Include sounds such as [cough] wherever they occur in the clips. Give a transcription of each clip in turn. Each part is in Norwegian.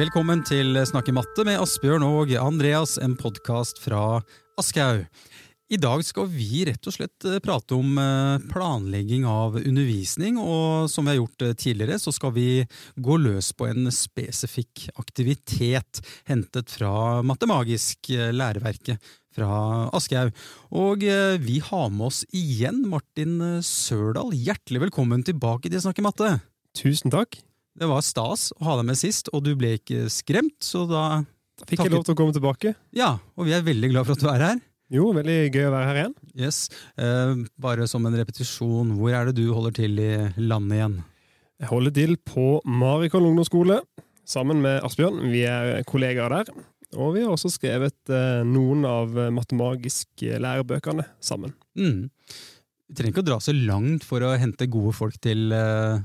Velkommen til Snakke matte med Asbjørn og Andreas, en podkast fra Aschehoug. I dag skal vi rett og slett eh, prate om eh, planlegging av undervisning, og som vi har gjort eh, tidligere, så skal vi gå løs på en spesifikk aktivitet hentet fra Matemagisk læreverket fra Aschehoug. Og vi har med oss igjen Martin Sørdal. Hjertelig velkommen tilbake til Snakke matte. Tusen takk. Det var stas å ha deg med sist, og du ble ikke skremt, så da fikk jeg lov til å komme tilbake. Ja, og vi er veldig glad for at du er her. Jo, veldig gøy å være her igjen. Yes. Eh, bare som en repetisjon, hvor er det du holder til i landet igjen? Jeg holder til på Marikon ungdomsskole sammen med Asbjørn. Vi er kollegaer der. Og vi har også skrevet eh, noen av matemagiske lærebøkene sammen. Mm. Vi trenger ikke å dra så langt for å hente gode folk til eh,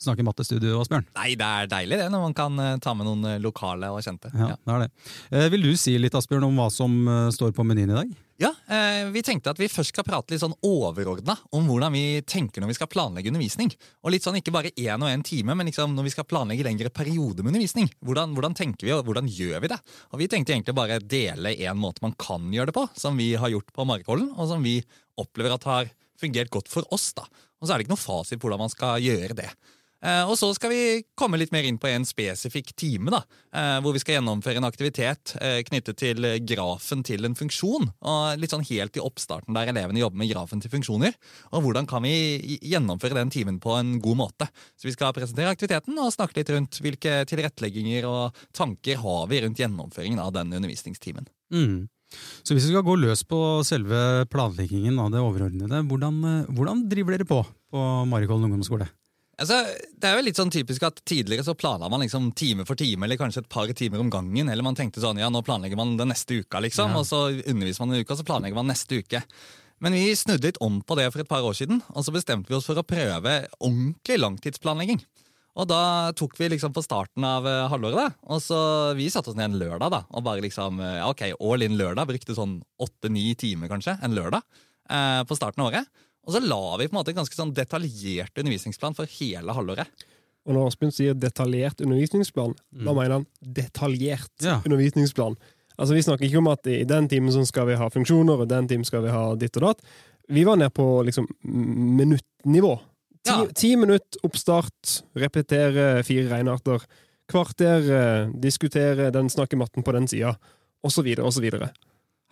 Snakke mattestudio, Asbjørn. Nei, det er deilig det, når man kan eh, ta med noen eh, lokale og kjente. Ja, det er det. Eh, vil du si litt, Asbjørn, om hva som står på menyen i dag? Ja, Vi tenkte at vi først skal prate litt sånn overordna om hvordan vi tenker når vi skal planlegge undervisning. Og litt sånn ikke bare én og én time, men liksom når vi skal planlegge lengre perioder med undervisning. Hvordan, hvordan, tenker vi, og hvordan gjør vi det? Og Vi tenkte egentlig bare dele en måte man kan gjøre det på, som vi har gjort på Markholden, og som vi opplever at har fungert godt for oss. da. Og så er det ikke noe fasit på hvordan man skal gjøre det. Eh, og så skal vi komme litt mer inn på en spesifikk time, da, eh, hvor vi skal gjennomføre en aktivitet eh, knyttet til grafen til en funksjon. og Litt sånn helt i oppstarten der elevene jobber med grafen til funksjoner. Og hvordan kan vi gjennomføre den timen på en god måte. Så vi skal presentere aktiviteten og snakke litt rundt hvilke tilrettelegginger og tanker har vi rundt gjennomføringen av den undervisningstimen. Mm. Så hvis vi skal gå løs på selve planleggingen av det overordnede, hvordan, hvordan driver dere på på Marikollen ungdomsskole? Altså, det er jo litt sånn typisk at Tidligere så planla man liksom time for time eller kanskje et par timer om gangen. Eller man tenkte sånn, ja, nå planlegger man den neste uka, liksom, ja. og så underviser man en uke, og så planlegger man neste uke. Men vi snudde litt om på det for et par år siden, og så bestemte vi oss for å prøve ordentlig langtidsplanlegging. Og da tok vi liksom på starten av uh, halvåret, da, og så vi satte oss ned en lørdag da, og bare liksom, ja, ok, all in lørdag. Brukte sånn åtte-ni timer kanskje en lørdag eh, på starten av året. Og så la vi på en måte en ganske sånn detaljert undervisningsplan for hele halvåret. Og når Asbjørn sier detaljert undervisningsplan, mm. da mener han detaljert ja. undervisningsplan. Altså Vi snakker ikke om at i den timen så skal vi ha funksjoner, og den timen skal vi ha ditt og datt. Vi var nede på liksom minuttnivå. Ti, ja. ti minutt oppstart, repetere fire regnearter. Kvarter, eh, diskutere den snakkematten på den sida, osv., osv.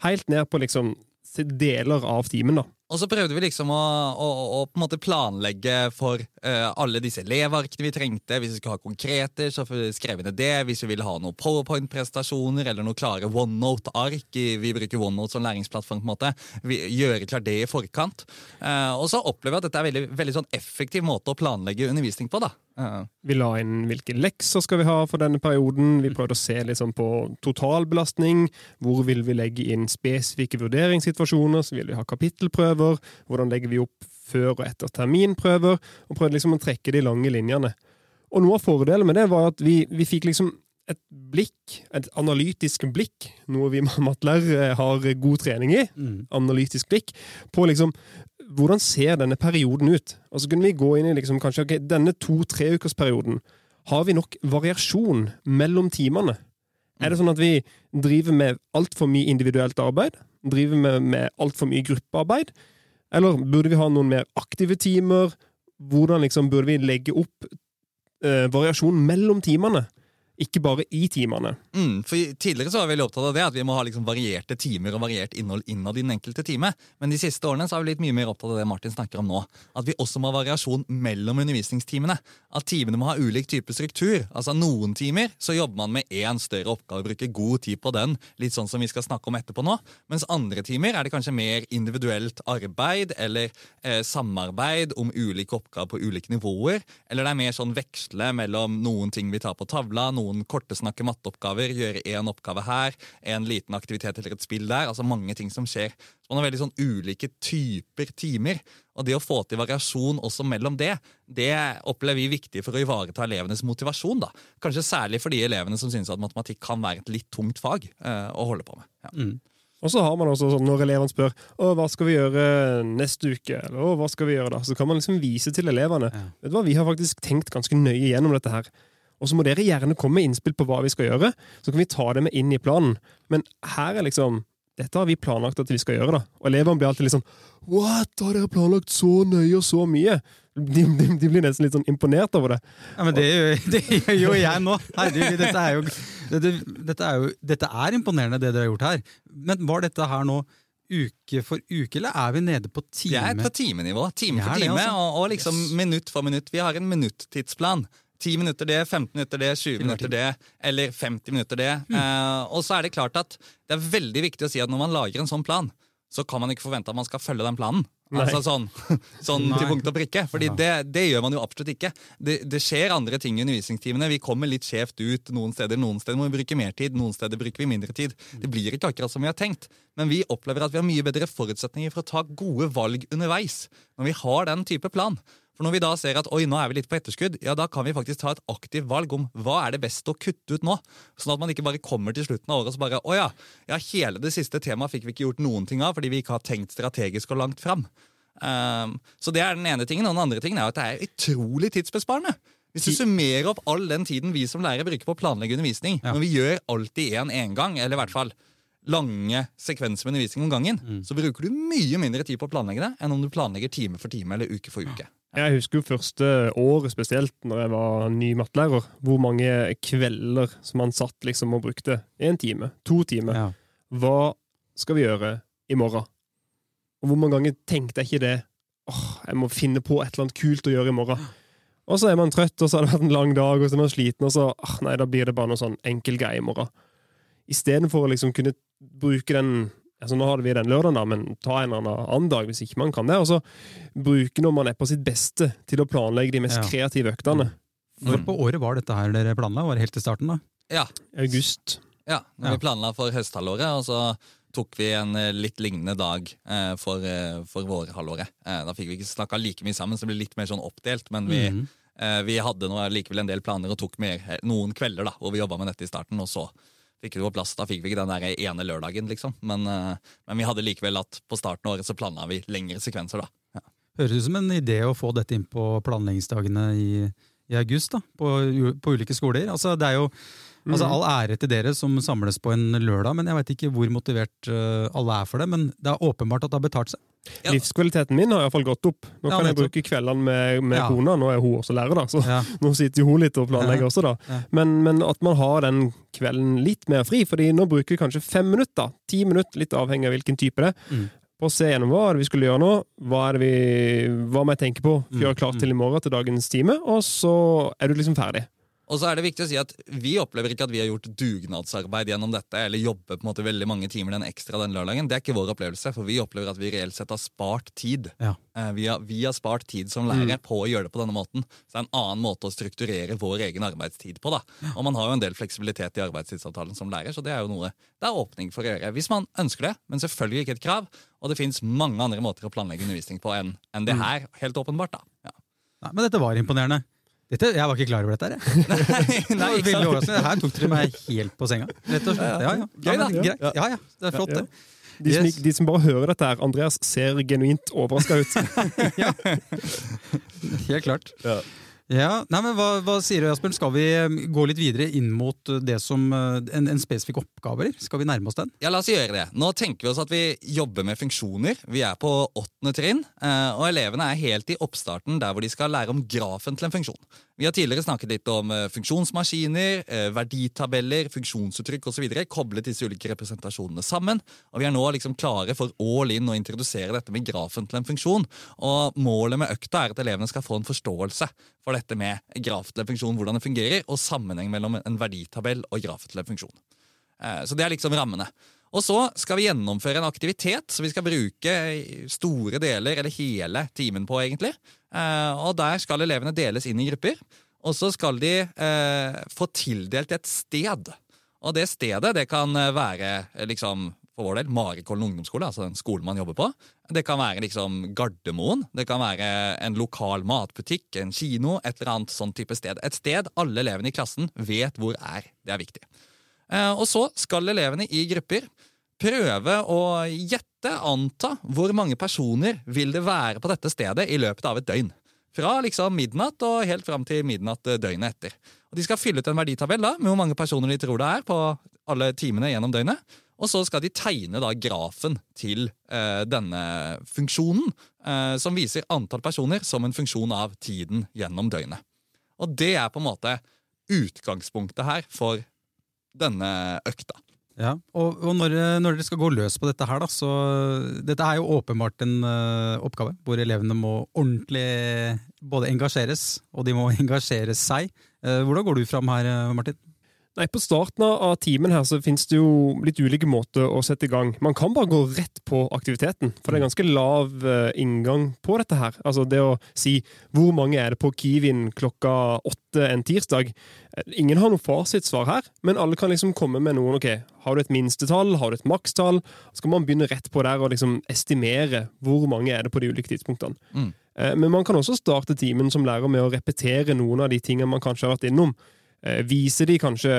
Helt ned på liksom deler av timen, da. Og så prøvde vi liksom å, å, å på en måte planlegge for uh, alle disse elevarkene vi trengte. Hvis vi skulle ha konkreter, så skrev vi ned det. Hvis vi ville ha noen powerpoint-prestasjoner eller noen klare OneNote-ark Vi bruker OneNote som læringsplattform. på en måte. Vi gjøre klart det i forkant. Uh, og så opplever vi at dette er en veldig, veldig sånn effektiv måte å planlegge undervisning på. da. Uh. Vi la inn hvilke lekser skal vi ha for denne perioden. Vi prøvde å se liksom på totalbelastning. Hvor vil vi legge inn spesifikke vurderingssituasjoner? Så vil vi ha kapittelprøver prøver, hvordan legger vi opp før og etter terminprøver, og prøvde liksom å trekke de lange linjene. Og noe av fordelen med det var at vi, vi fikk liksom et blikk, et analytisk blikk, noe vi [laughs] mattelærere har god trening i, mm. analytisk blikk, på liksom hvordan ser denne perioden ut? Og så kunne vi gå inn i liksom kanskje ok, denne to-treukersperioden. Har vi nok variasjon mellom timene? Er det sånn at vi driver med altfor mye individuelt arbeid? Driver med, med altfor mye gruppearbeid? Eller burde vi ha noen mer aktive timer? Hvordan liksom burde vi legge opp eh, variasjonen mellom timene? Ikke bare i timene. Mm, for Tidligere så var vi veldig opptatt av det, at vi må ha liksom varierte timer og variert innhold innad i den enkelte time. Men de siste årene så er vi litt mye mer opptatt av det Martin snakker om nå. At vi også må ha variasjon mellom undervisningstimene. At timene må ha ulik type struktur. Altså Noen timer så jobber man med én større oppgave, og bruker god tid på den, litt sånn som vi skal snakke om etterpå nå. Mens andre timer er det kanskje mer individuelt arbeid eller eh, samarbeid om ulike oppgaver på ulike nivåer. Eller det er mer sånn veksle mellom noen ting vi tar på tavla, noen noen korte snakke matteoppgaver, gjøre én oppgave her, en liten aktivitet eller et spill der. altså Mange ting som skjer. Så man har veldig sånn ulike typer timer. Og det å få til variasjon også mellom det, det opplever vi viktig for å ivareta elevenes motivasjon. da. Kanskje særlig for de elevene som synes at matematikk kan være et litt tungt fag eh, å holde på med. Ja. Mm. Og så har man også sånn, Når elevene spør å, hva skal vi gjøre neste uke, eller å, hva skal vi gjøre da, så kan man liksom vise til elevene. Ja. Vet du hva, Vi har faktisk tenkt ganske nøye gjennom dette her. Og så må dere gjerne komme med innspill på hva vi skal gjøre, så kan vi ta det med inn i planen. Men her er liksom Dette har vi planlagt at vi skal gjøre, da. Og elevene blir alltid litt sånn What? Har dere planlagt så nøye og så mye? De, de, de blir nesten litt sånn imponert over det. Ja, men det gjør, [laughs] jo jeg nå. Herregud, dette er jo, dette, dette, er jo dette er imponerende, det dere har gjort her. Men var dette her nå uke for uke, eller er vi nede på time? time? er på timenivå. Time for time, for det, altså. og, og liksom minutt for minutt. Vi har en minuttidsplan. 10 minutter det, 15 minutter det, 20 minutter det, eller 50 minutter det. Mm. Eh, og så er det klart at det er veldig viktig å si at når man lager en sånn plan, så kan man ikke forvente at man skal følge den planen. Nei. Altså sånn, [laughs] sånn til punkt og prikke. Fordi det, det gjør man jo absolutt ikke. Det, det skjer andre ting i undervisningstimene. Vi kommer litt skjevt ut noen steder. Noen steder må vi bruke mer tid, noen steder bruker vi mindre tid. Det blir ikke akkurat som vi har tenkt. Men vi opplever at vi har mye bedre forutsetninger for å ta gode valg underveis når vi har den type plan. For når vi da ser at oi, nå er vi litt på etterskudd, ja, da kan vi faktisk ta et aktivt valg om hva er det best å kutte ut nå. Sånn at man ikke bare kommer til slutten av året og så bare å ja, ja, hele det siste temaet fikk vi ikke gjort noen ting av fordi vi ikke har tenkt strategisk og langt fram. Um, så det er den ene tingen. Og den andre tingen er at det er utrolig tidsbesparende. Hvis du summerer opp all den tiden vi som lærere bruker på å planlegge undervisning, Ja. når vi gjør alltid en engang, eller i hvert fall lange sekvenser med undervisning om gangen, så bruker du mye mindre tid på å planlegge det enn om du planlegger time for time eller uke for uke. Jeg husker jo første året spesielt, når jeg var ny mattelærer, hvor mange kvelder som man satt liksom og brukte. En time, to timer. Ja. Hva skal vi gjøre i morgen? Og hvor mange ganger tenkte jeg ikke det? Åh, jeg må finne på et eller annet kult å gjøre i morgen. Og så er man trøtt, og så har det vært en lang dag, og så er man sliten, og så ah, nei, da blir det bare noe sånn enkel greie i morgen. Istedenfor å liksom kunne bruke den altså Nå hadde vi den lørdagen, da, men ta en eller annen dag hvis ikke man kan det. Og så bruke når man er på sitt beste, til å planlegge de mest Ja. kreative øktene. Når på året var dette her dere planla? Var det helt til starten, da? Ja, August. Ja, når Ja. vi planla for høsthalvåret, og så tok vi en eh, litt lignende dag eh, for, eh, for vårhalvåret. Eh, da fikk vi ikke snakka like mye sammen, så det ble litt mer sånn oppdelt. Men vi, Mhm. eh, vi hadde noe, likevel en del planer og tok mer, eh, noen kvelder da, hvor vi jobba med dette i starten. Og så fikk vi på plass, da fikk vi ikke den der ene lørdagen, liksom. Men, eh, men vi hadde likevel at på starten av året så planla vi lengre sekvenser, da. Ja. Høres ut som en idé å få dette inn på planleggingsdagene i, i august, da, på, på ulike skoler. Altså, det er jo altså, Mhm. All ære til dere som samles på en lørdag, men jeg veit ikke hvor motivert uh, alle er for det. Men det er åpenbart at det har betalt seg. Ja. Livskvaliteten min har iallfall gått opp. Nå Ja, kan jeg bruke kveldene med, med Ja. kona. Nå er hun også lærer, da, så Ja. [laughs] nå sitter jo hun litt og planlegger Ja. også, da. Ja. Men, men at man har den kvelden litt mer fri, fordi nå bruker vi kanskje fem minutter, ti minutter, litt avhengig av hvilken type det er, Mm. på å se gjennom hva er det vi skulle gjøre nå, hva, er det vi, hva må jeg tenke på for å gjøre klart Mm. til i morgen til dagens time, og så er du liksom ferdig. Og så er det viktig å si at Vi opplever ikke at vi har gjort dugnadsarbeid gjennom dette, eller jobber på en måte veldig mange timer den ekstra den lørdagen. Det er ikke vår opplevelse, for vi opplever at vi reelt sett har spart tid. Ja. Eh, Vi, har, vi har spart tid som lærere på å gjøre det på denne måten. Så det er en annen måte å strukturere vår egen arbeidstid på. da. Og man har jo en del fleksibilitet i arbeidstidsavtalen som lærer, så det er jo noe det er åpning for å gjøre. Hvis man ønsker det, men selvfølgelig ikke et krav. Og det fins mange andre måter å planlegge undervisning på enn enn det her, helt åpenbart. da. Ja. Nei, men dette var imponerende. Dette, jeg var ikke klar over dette. her, jeg. [laughs] Nei, Det nei, var veldig overraskende. Her tok dere meg helt på senga. Rett og slett. Ja, ja. Gøy, da. greit. ja, ja. Det er flott, det. De som, Yes. de som bare hører dette her, Andreas ser genuint overraska ut. [laughs] ja. Helt klart. Ja, nei, men hva, hva sier du, Asbjørn? Skal vi eh, gå litt videre inn mot eh, det som eh, en, en spesifikk oppgave? eller? Skal vi nærme oss den? Ja, la oss gjøre det. Nå tenker vi oss at vi jobber med funksjoner. Vi er på åttende trinn, og elevene er helt i oppstarten der hvor de skal lære om grafen til en funksjon. Vi har tidligere snakket litt om eh, funksjonsmaskiner, eh, verditabeller, funksjonsuttrykk osv. Koblet disse ulike representasjonene sammen. Og vi er nå liksom klare for all in å introdusere dette med grafen til en funksjon. Og målet med økta er at elevene skal få en forståelse for dette med graf til en funksjon, hvordan det fungerer, og sammenheng mellom en verditabell og graf til en funksjon. Eh, Så det er liksom rammene. Og så skal vi gjennomføre en aktivitet som vi skal bruke store deler, eller hele timen på, egentlig. Eh, Og der skal elevene deles inn i grupper. Og så skal de eh, få tildelt et sted. Og det stedet det kan eh, være liksom, for vår del Marikollen ungdomsskole, altså den skolen man jobber på. Det kan være liksom Gardermoen. Det kan være en lokal matbutikk, en kino, et eller annet sånn type sted. Et sted alle elevene i klassen vet hvor er. Det er viktig. Og så skal elevene i grupper prøve å gjette, anta, hvor mange personer vil det være på dette stedet i løpet av et døgn. Fra liksom midnatt og helt fram til midnatt eh, døgnet etter. Og De skal fylle ut en verditabell da, med hvor mange personer de tror det er på alle timene gjennom døgnet. Og så skal de tegne da grafen til eh, denne funksjonen, eh, som viser antall personer som en funksjon av tiden gjennom døgnet. Og det er på en måte utgangspunktet her for denne økta. Ja, og, og når, når dere skal gå løs på dette her, da, så Dette er jo åpenbart en uh, oppgave hvor elevene må ordentlig både engasjeres, og de må [laughs] engasjere seg. Uh, hvordan går du fram her, Martin? Nei, På starten av timen her så finnes det jo litt ulike måter å sette i gang. Man kan bare gå rett på aktiviteten, for det er ganske lav uh, inngang på dette her. Altså det å si hvor mange er det på Kiwin klokka åtte en tirsdag. Ingen har noe fasitsvar her, men alle kan liksom komme med noen. ok, Har du et minstetall, har du et makstall? Så kan man begynne rett på der og liksom estimere hvor mange er det på de ulike tidspunktene. Mm. Uh, men man kan også starte timen som lærer med å repetere noen av de tingene man kanskje har vært innom. Eh, viser de kanskje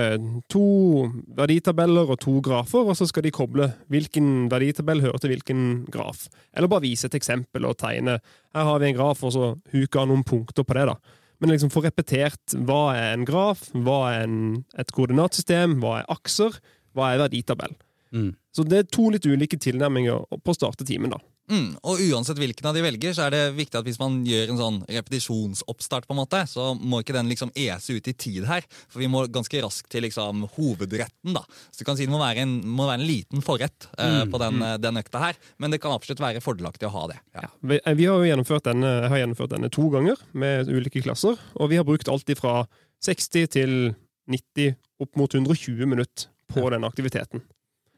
to verditabeller og to grafer, og så skal de koble hvilken verditabell hører til hvilken graf. Eller bare vise et eksempel og tegne. Her har vi en graf, og så huke av noen punkter på det. da. Men liksom få repetert hva er en graf, hva er en, et koordinatsystem, hva er akser, hva er verditabell. Mm. Så det er to litt ulike tilnærminger på å starte timen. da. Mm, og uansett hvilken av de velger, så er det viktig at hvis man gjør en sånn repetisjonsoppstart, på en måte, så må ikke den liksom ese ut i tid her. For vi må ganske raskt til liksom hovedretten. da. Så du kan si det må være en, må være en liten forrett uh, mm, på den, mm. den, økta her. Men det kan absolutt være fordelaktig å ha det. Ja. Ja, vi, vi, har jo gjennomført denne, har gjennomført denne to ganger med ulike klasser. Og vi har brukt alt fra 60 til 90, opp mot 120 minutter på ja. den aktiviteten.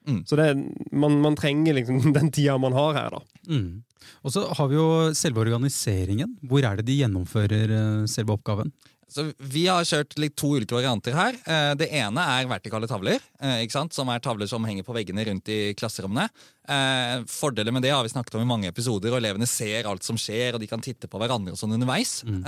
Mm. Så det, man, man, trenger liksom [laughs] den tida man har her, da. Mm. Og så har vi jo selve organiseringen. Hvor er det de gjennomfører eh, selve oppgaven? Så Vi har kjørt to ulike varianter her. Eh, det ene er vertikale tavler. Eh, ikke sant? Som er tavler som henger på veggene rundt i klasserommene. Fordelen fordeler med det har vi snakket om i mange episoder, og elevene ser alt som skjer, og de kan titte på hverandre og sånn underveis. Mm.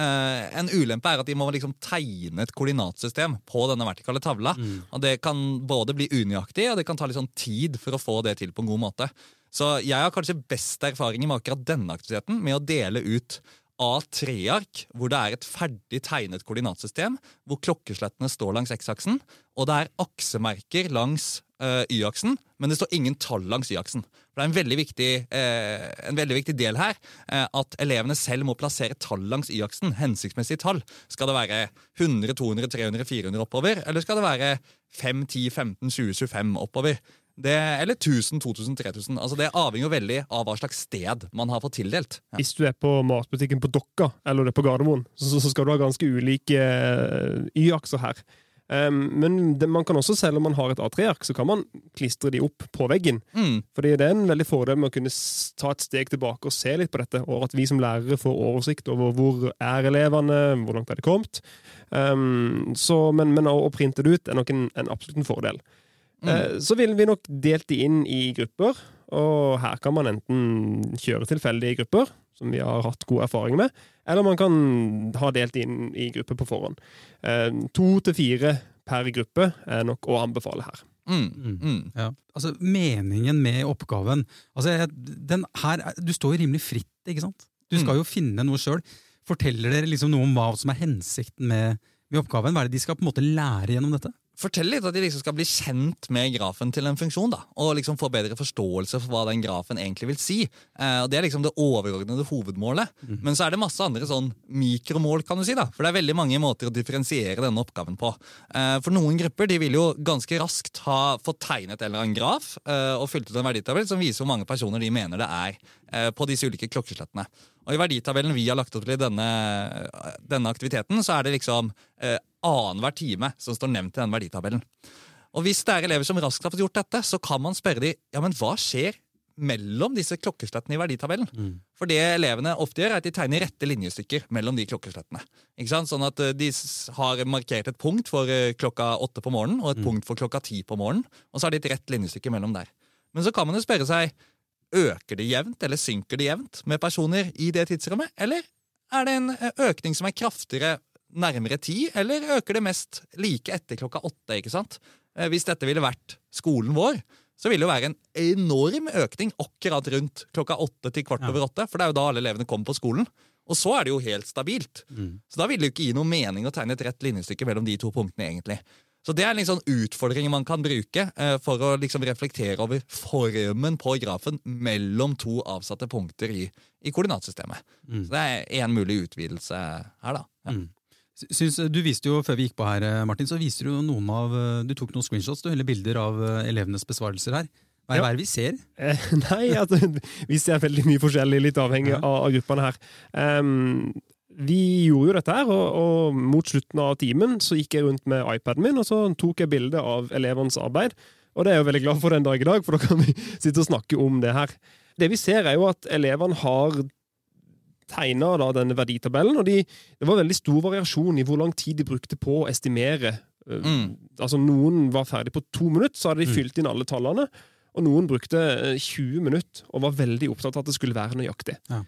En ulempe er at de må liksom tegne et koordinatsystem på denne vertikale tavla. Mm. og Det kan både bli unøyaktig, og det kan ta litt sånn tid for å få det til på en god måte. Så jeg har kanskje best erfaring med akkurat denne aktiviteten, med å dele ut A3-ark, hvor det er et ferdig tegnet koordinatsystem, hvor klokkeslettene står langs X-aksen, og det er aksemerker langs uh, Y-aksen, men det står ingen tall langs Y-aksen. Det er en veldig viktig, uh, en veldig viktig del her uh, at elevene selv må plassere tall langs Y-aksen. Hensiktsmessige tall. Skal det være 100, 200, 300, 400 oppover, eller skal det være 5, 10, 15, 20, 25 oppover? Det, eller 1000, 2000, 3000. Altså Det avhenger veldig av hva slags sted man har fått tildelt. Ja. Hvis du er på matbutikken på Dokka eller det er på Gardermoen, så, så skal du ha ganske ulike uh, Y-akser her. Um, men det, man kan også, selv om man har et A3-ark, så kan man klistre de opp på veggen. Mm. Fordi det er en veldig fordel med å kunne ta et steg tilbake og se litt på dette, og at vi som lærere får oversikt over hvor er elevene, hvor langt er de kommet. Um, så, men, men, å, printe det ut er nok en, en absolutt en fordel. Mm. Eh, så ville vi nok delt de inn i grupper, og her kan man enten kjøre tilfeldige grupper, som vi har hatt god erfaring med, eller man kan ha delt inn i grupper på forhånd. Eh, to til fire per gruppe er nok å anbefale her. Mm, mm. Mm. Ja. Altså, Meningen med oppgaven altså, den her, Du står jo rimelig fritt, ikke sant? Du skal mm. jo finne noe sjøl. Forteller dere liksom noe om hva som er hensikten med, med oppgaven? Hva er det de skal på en måte lære gjennom dette? Fortelle litt at de liksom skal bli kjent med grafen til en funksjon. da, Og liksom få bedre forståelse for hva den grafen egentlig vil si. Eh, og Det er liksom det overordnede hovedmålet. Mm. Men så er det masse andre sånn mikromål, kan du si. da, For det er veldig mange måter å differensiere denne oppgaven på. Eh, for noen grupper de vil jo ganske raskt ha fått tegnet en eller annen graf eh, og fylt ut en verditabell som viser hvor mange personer de mener det er eh, på disse ulike klokkeslettene. Og I verditabellen vi har lagt opp til i denne, denne aktiviteten, så er det liksom eh, annenhver time som står nevnt i den verditabellen. Og Hvis det er elever som raskt har fått gjort dette, så kan man spørre dem ja, men hva skjer mellom disse klokkeslettene i verditabellen. Mm. For det elevene ofte gjør, er at de tegner rette linjestykker mellom de klokkeslettene. Ikke sant? Sånn at eh, de har markert et punkt for eh, klokka åtte på morgenen og et mm. punkt for klokka ti på morgenen, og så har de et rett linjestykke mellom der. Men så kan man jo spørre seg Øker det jevnt, eller synker det jevnt med personer i det tidsrommet? Eller er det en eh, økning som er kraftigere nærmere ti, eller øker det mest like etter klokka åtte? ikke sant? Eh, hvis dette ville vært skolen vår, så ville det være en enorm økning akkurat rundt klokka åtte til kvart over åtte. For det er jo da alle elevene kommer på skolen. Og så er det jo helt stabilt. Mm. Så da vil det jo ikke gi noe mening å tegne et rett linjestykke mellom de to punktene, egentlig. Så det er en liksom utfordring man kan bruke eh, for å liksom reflektere over formen på grafen mellom to avsatte punkter i, i koordinatsystemet. Mm. Så det er én mulig utvidelse her, da. Ja. Mm. Syns, du viste jo, Før vi gikk på her, eh, Martin, så viste du noen av, eh, du tok noen screenshots du, eller bilder av eh, elevenes besvarelser her. Hva er er det vi ser? Eh, [laughs] nei, altså, vi ser veldig mye forskjellig, litt avhengig Ja. av, av gruppene her. Um, vi gjorde jo dette her, og, og mot slutten av timen så gikk jeg rundt med iPaden min og så tok jeg bilde av elevenes arbeid. Og det er jeg jo veldig glad for den dag i dag, for da kan vi [laughs] sitte og snakke om det her. Det vi ser, er jo at elevene har tegna denne verditabellen, og de, det var veldig stor variasjon i hvor lang tid de brukte på å estimere. Mm. Altså Noen var ferdig på to minutter, så hadde de Mm. fylt inn alle tallene. Og noen brukte eh, 20 minutter og var veldig opptatt av at det skulle være nøyaktig. Ja.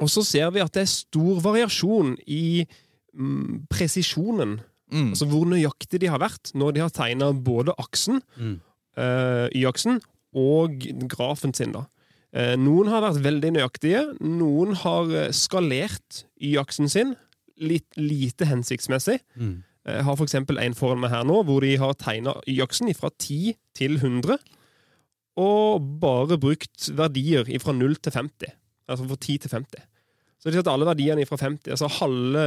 Og så ser vi at det er stor variasjon i mm, presisjonen. Mm. Altså hvor nøyaktig de har vært når de har tegna både aksen, Mm. uh, y-aksen, og grafen sin. da. Eh, noen har vært veldig nøyaktige. Noen har eh, skalert y-aksen sin litt lite hensiktsmessig. Mm. Jeg har for eksempel en foran meg her nå, hvor de har tegna y-aksen fra 10 til 100, og bare brukt verdier fra 0 til 50. Altså fra 10 til 50. Så de har alle verdiene fra 50. Altså halve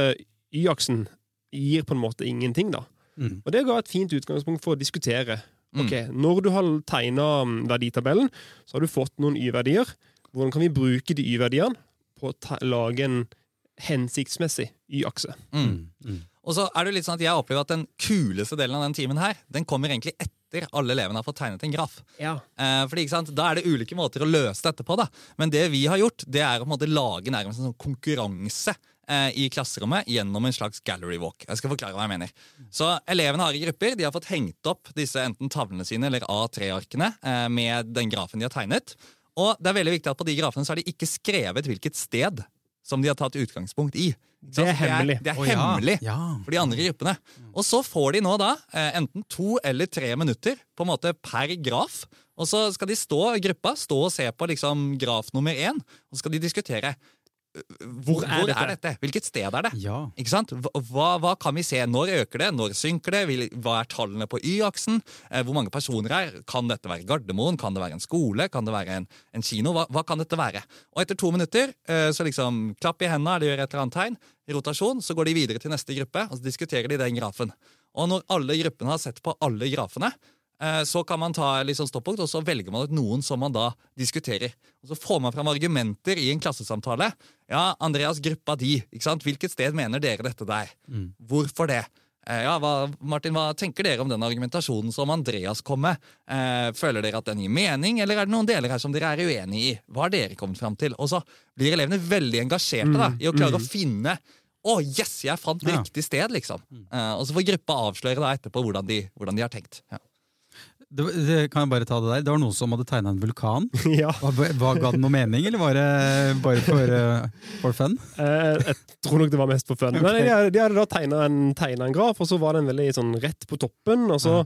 y-aksen gir på en måte ingenting, da. Mm. Og det ga et fint utgangspunkt for å diskutere. Mm. Ok, Når du har tegna verditabellen, så har du fått noen y-verdier. Hvordan kan vi bruke de y-verdiene på å lage en hensiktsmessig y-akse? Mm. Mm. Mm. Og så er det litt sånn at Jeg opplever at den kuleste delen av den timen her, den kommer egentlig etter alle elevene har fått tegnet en graf. Ja. Eh, fordi ikke sant, Da er det ulike måter å løse dette på. da. Men det vi har gjort, det er å på en måte lage nærmest en sånn konkurranse i klasserommet gjennom en slags gallery walk. Jeg skal forklare hva jeg mener. Så Elevene har i grupper de har fått hengt opp disse enten tavlene sine eller A3-arkene eh, med den grafen de har tegnet. Og det er veldig viktig at på de grafene så har de ikke skrevet hvilket sted som de har tatt utgangspunkt i. Det er hemmelig. Det er, det er ja. hemmelig Ja. for de andre gruppene. Og så får de nå da eh, enten to eller tre minutter på en måte per graf. Og så skal de stå gruppa, stå og se på liksom graf nummer én, og så skal de diskutere. Eh, Hvor, er dette? er dette? Hvilket sted er det? ja. Hva, hva- kan vi se? Når øker det? Når synker det? Hva er tallene på Y-aksen? Eh, hvor mange personer er? Kan dette være Gardermoen? Kan det være en skole? Kan det være en, en kino? Hva, hva kan dette være? Og etter to minutter eh, så liksom klapp i hendene, eller gjør et eller annet tegn, rotasjon, så går de videre til neste gruppe, og så diskuterer de den grafen. Og når alle gruppene har sett på alle grafene, så kan man ta litt sånn stoppunkt, og så velger man ut noen som man da diskuterer. Og Så får man fram argumenter i en klassesamtale. Ja, Andreas, gruppa di. ikke sant? Hvilket sted mener dere dette der? Mm. Hvorfor det? Eh, ja, hva, Martin, hva tenker dere om den argumentasjonen som Andreas kom med? Eh, føler dere at den gir mening, eller er det noen deler her som dere er uenig i? Hva har dere kommet fram til? Og så blir elevene veldig engasjerte da, i å klare å finne å, yes, jeg fant Ja. riktig sted, liksom. Eh, og så får gruppa avsløre da etterpå hvordan de, hvordan de har tenkt. Ja. Det, det, kan jeg bare ta det der? Det var noen som hadde tegna en vulkan. [laughs] ja. Hva, hva Ga det noe mening, eller var det bare for, uh, for fun? Eh, jeg tror nok det var mest for fun. Men de, de hadde da tegna en, tegnet en graf, og så var den veldig sånn rett på toppen. Og så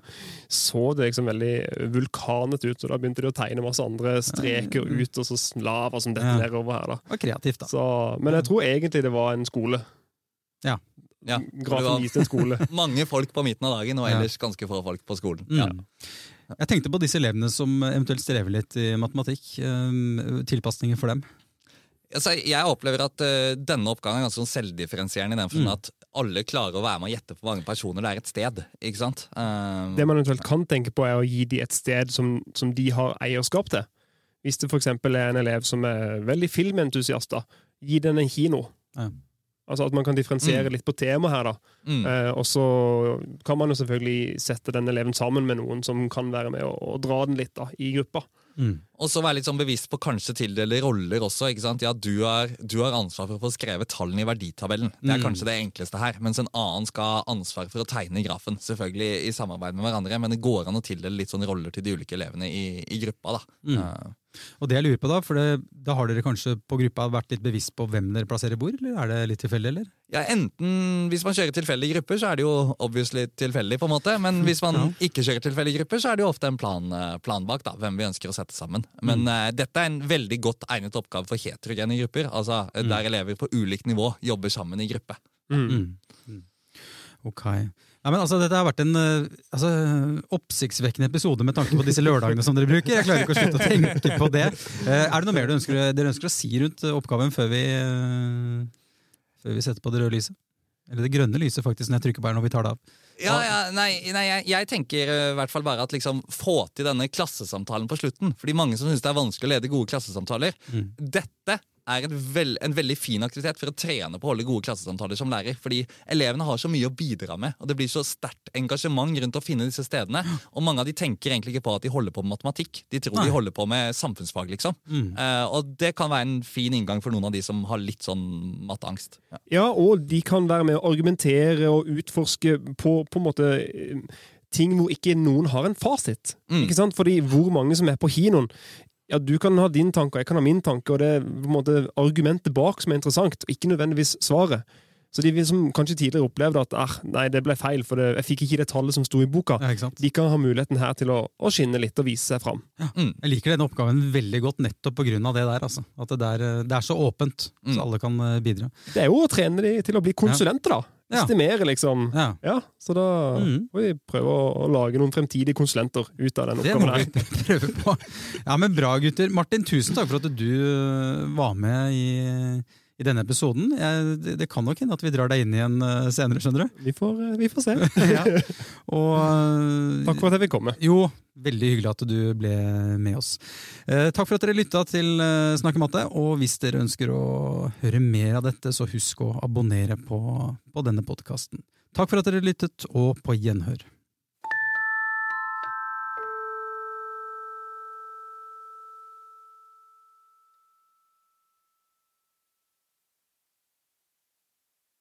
så det liksom veldig vulkanete ut, og da begynte de å tegne masse andre streker ut, og så lava som dette Ja. nedover her. da. Det var kreativt, da. Så, men jeg tror egentlig det var en skole. Ja. Ja, Grafen viste en skole. [laughs] mange folk på midten av dagen, og ellers ganske få folk på skolen. Ja. Jeg tenkte på disse elevene som eventuelt strever litt i matematikk. Um, tilpasninger for dem. Altså, jeg opplever at eh, denne oppgaven er ganske sånn selvdifferensierende i den forstand Mm. at alle klarer å være med og gjette hvor mange personer det er et sted. ikke sant? Eh, Det man eventuelt kan tenke på, er å gi de et sted som, som de har eierskap til. Hvis det f.eks. er en elev som er veldig filmentusiast, da, gi den en kino. Ja. Altså At man kan differensiere Mm. litt på temaet her. da. mm. Eh, og så kan man jo selvfølgelig sette den eleven sammen med noen som kan være med og, og dra den litt da, i gruppa. Mm. Og så være litt sånn bevisst på kanskje tildele roller også. ikke sant? Ja, Du har, du har ansvar for å få skrevet tallene i verditabellen. Det er Mm. kanskje det enkleste her. Mens en annen skal ha ansvar for å tegne grafen. Selvfølgelig i samarbeid med hverandre, men det går an å tildele litt sånn roller til de ulike elevene i, i gruppa. da. Mm. Eh, Og det jeg lurer på Da for det, da har dere kanskje på gruppa vært litt bevisst på hvem dere plasserer hvor, eller er det litt tilfeldig? eller? Ja, enten Hvis man kjører tilfeldige grupper, så er det jo obviously tilfeldig. på en måte, Men hvis man [laughs] Ja. ikke kjører tilfeldige grupper, så er det jo ofte en plan, eh, plan bak da, hvem vi ønsker å sette sammen. Men eh, dette er en veldig godt egnet oppgave for heterogene grupper. altså mm. Der elever på ulikt nivå jobber sammen i gruppe. Mm. Mm. Mm. Ok. Ja, men altså, Dette har vært en eh, altså, oppsiktsvekkende episode med tanke på disse lørdagene som dere bruker. Jeg klarer ikke å slutte å tenke på det. Eh, er det noe mer du ønsker, dere ønsker å si rundt eh, oppgaven før vi, før vi setter på det røde lyset? Eller det grønne lyset, faktisk, når jeg trykker på her når vi tar det av. Ja, ja, nei, nei jeg, jeg tenker i hvert fall bare at liksom få til denne klassesamtalen på slutten. Fordi mange som syns det er vanskelig å lede gode klassesamtaler. Mm. Dette er en, vel, en veldig fin aktivitet for å trene på å holde gode klassesamtaler som lærer. Fordi elevene har så mye å bidra med, og det blir så sterkt engasjement rundt å finne disse stedene. Og mange av de tenker egentlig ikke på at de holder på med matematikk. De tror Nei. de holder på med samfunnsfag, liksom. Mm. Uh, og det kan være en fin inngang for noen av de som har litt sånn matteangst. Ja. Ja, og de kan være med å argumentere og utforske på, på en måte eh, ting hvor ikke noen har en fasit. Mm. Ikke sant? Fordi hvor mange som er på kinoen ja, Du kan ha din tanke, og jeg kan ha min tanke, og det er på en måte argumentet bak som er interessant, og ikke nødvendigvis svaret. Så de som kanskje tidligere opplevde at ah, nei, det ble feil, for det, jeg fikk ikke det tallet som sto i boka, Ja, de kan ha muligheten her til å, å skinne litt og vise seg fram. Mm. Jeg liker denne oppgaven veldig godt nettopp av det der. Altså. At det, der, eh, det er så åpent, Mm. så alle kan eh, bidra. Det er jo å trene de til å bli konsulenter, da. Estimere, liksom. Ja, Ja, så da Mm. må vi prøve å, lage noen fremtidige konsulenter ut av den Det må vi [laughs] prøve på. Ja, men Bra, gutter. Martin, tusen takk for at du øh, var med i, i denne episoden. Jeg, det, kan nok hende at vi drar deg inn igjen øh, senere, skjønner du. Vi får, eh, vi får se. [laughs] Ja. Og, [laughs] Takk for at jeg fikk komme. Jo, veldig hyggelig at du ble med oss. Eh, takk for at dere lytta til eh, Snakke matte. Og hvis dere ønsker å høre mer av dette, så husk å abonnere på, på denne podkasten. Takk for at dere lyttet, og på gjenhør.